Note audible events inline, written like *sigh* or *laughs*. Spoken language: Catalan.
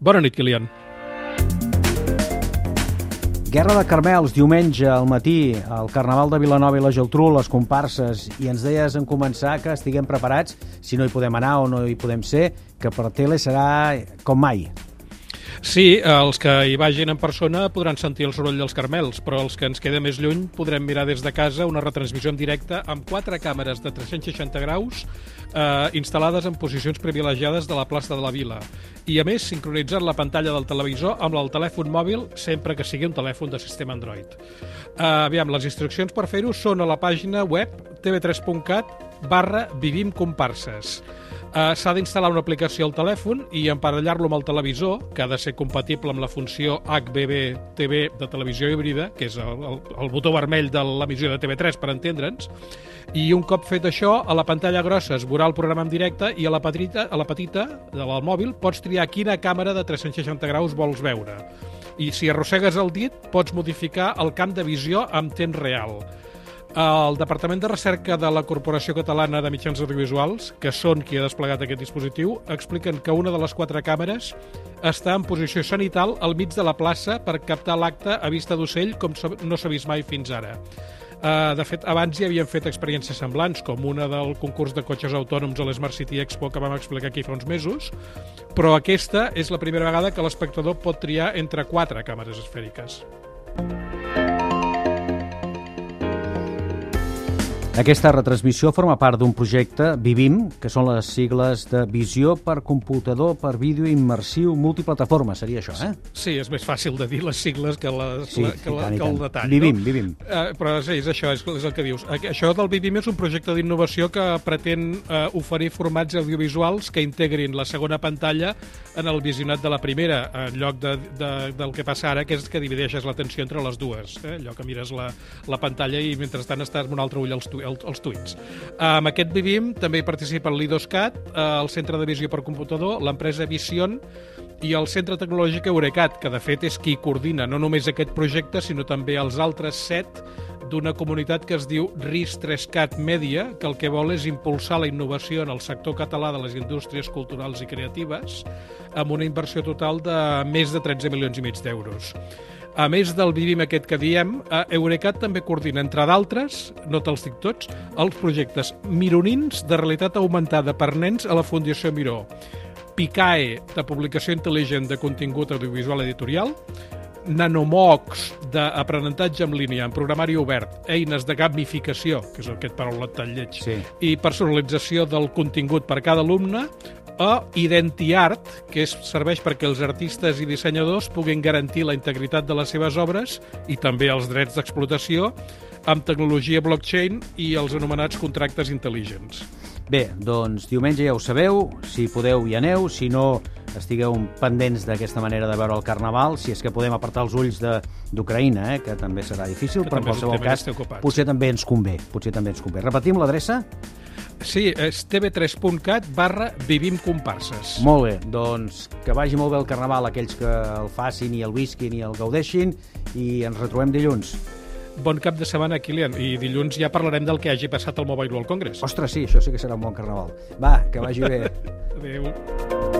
Bona nit, Kilian. Guerra de Carmels, diumenge al matí, el Carnaval de Vilanova i la Geltrú, les comparses, i ens deies en començar que estiguem preparats, si no hi podem anar o no hi podem ser, que per tele serà com mai. Sí, els que hi vagin en persona podran sentir el soroll dels carmels, però els que ens queda més lluny podrem mirar des de casa una retransmissió en directe amb quatre càmeres de 360 graus eh, instal·lades en posicions privilegiades de la plaça de la Vila. I, a més, sincronitzant la pantalla del televisor amb el telèfon mòbil sempre que sigui un telèfon de sistema Android. Eh, aviam, les instruccions per fer-ho són a la pàgina web tv3.cat barra Vivim Comparses. Uh, S'ha d'instal·lar una aplicació al telèfon i emparellar-lo amb el televisor, que ha de ser compatible amb la funció HBB-TV de televisió híbrida, que és el, el, el botó vermell de l'emissió de TV3, per entendre'ns, i un cop fet això, a la pantalla grossa es veurà el programa en directe i a la petita, a la petita del mòbil pots triar quina càmera de 360 graus vols veure. I si arrossegues el dit, pots modificar el camp de visió amb temps real. El Departament de Recerca de la Corporació Catalana de Mitjans Audiovisuals, que són qui ha desplegat aquest dispositiu, expliquen que una de les quatre càmeres està en posició sanital al mig de la plaça per captar l'acte a vista d'ocell com no s'ha vist mai fins ara. Uh, de fet, abans hi havien fet experiències semblants, com una del concurs de cotxes autònoms a l'Smart City Expo que vam explicar aquí fa uns mesos, però aquesta és la primera vegada que l'espectador pot triar entre quatre càmeres esfèriques. Aquesta retransmissió forma part d'un projecte, Vivim, que són les sigles de Visió per computador per vídeo immersiu multiplataforma, seria això, eh? Sí, és més fàcil de dir les sigles que, les, Sí, la, que, la, tant, que el detall. Vivim, no? vivim. Uh, però sí, és això, és, és el que dius. Això del Vivim és un projecte d'innovació que pretén uh, oferir formats audiovisuals que integrin la segona pantalla en el visionat de la primera, en lloc de, de, del que passa ara, que és que divideixes l'atenció entre les dues. Eh? Allò que mires la, la pantalla i mentrestant estàs amb un altre ull als, tu, als, als tuits. Amb aquest Vivim també hi participen l'IDOSCAT, eh, el Centre de Visió per Computador, l'empresa Vision i el Centre Tecnològic Eurecat, que de fet és qui coordina no només aquest projecte, sinó també els altres set d'una comunitat que es diu RIS3CAT Media, que el que vol és impulsar la innovació en el sector català de les indústries culturals i creatives amb una inversió total de més de 13 milions i mig d'euros. A més del Vivim aquest que diem, eh, Eurecat també coordina, entre d'altres, no te'ls dic tots, els projectes Mironins de realitat augmentada per nens a la Fundació Miró, Picae, de publicació intel·ligent de contingut audiovisual editorial, Nanomox, d'aprenentatge en línia, en programari obert, eines de gamificació, que és aquest paraulat tan lleig, Sí. i personalització del contingut per cada alumne, o Identiart, que és, serveix perquè els artistes i dissenyadors puguin garantir la integritat de les seves obres i també els drets d'explotació amb tecnologia blockchain i els anomenats contractes intel·ligents. Bé, doncs diumenge ja ho sabeu, si podeu hi aneu, si no estigueu pendents d'aquesta manera de veure el Carnaval, si és que podem apartar els ulls d'Ucraïna, eh, que també serà difícil, Que però en qualsevol cas potser també ens convé, potser també ens convé. Repetim l'adreça? Sí, és tv3.cat barra Vivim Comparses. Molt bé, doncs que vagi molt bé el Carnaval aquells que el facin i el visquin i el gaudeixin i ens retrobem dilluns. Bon cap de setmana, Kilian, i dilluns ja parlarem del que hagi passat al Mobile World Congress. Ostres, sí, això sí que serà un bon Carnaval. Va, que vagi bé. *laughs* Adéu.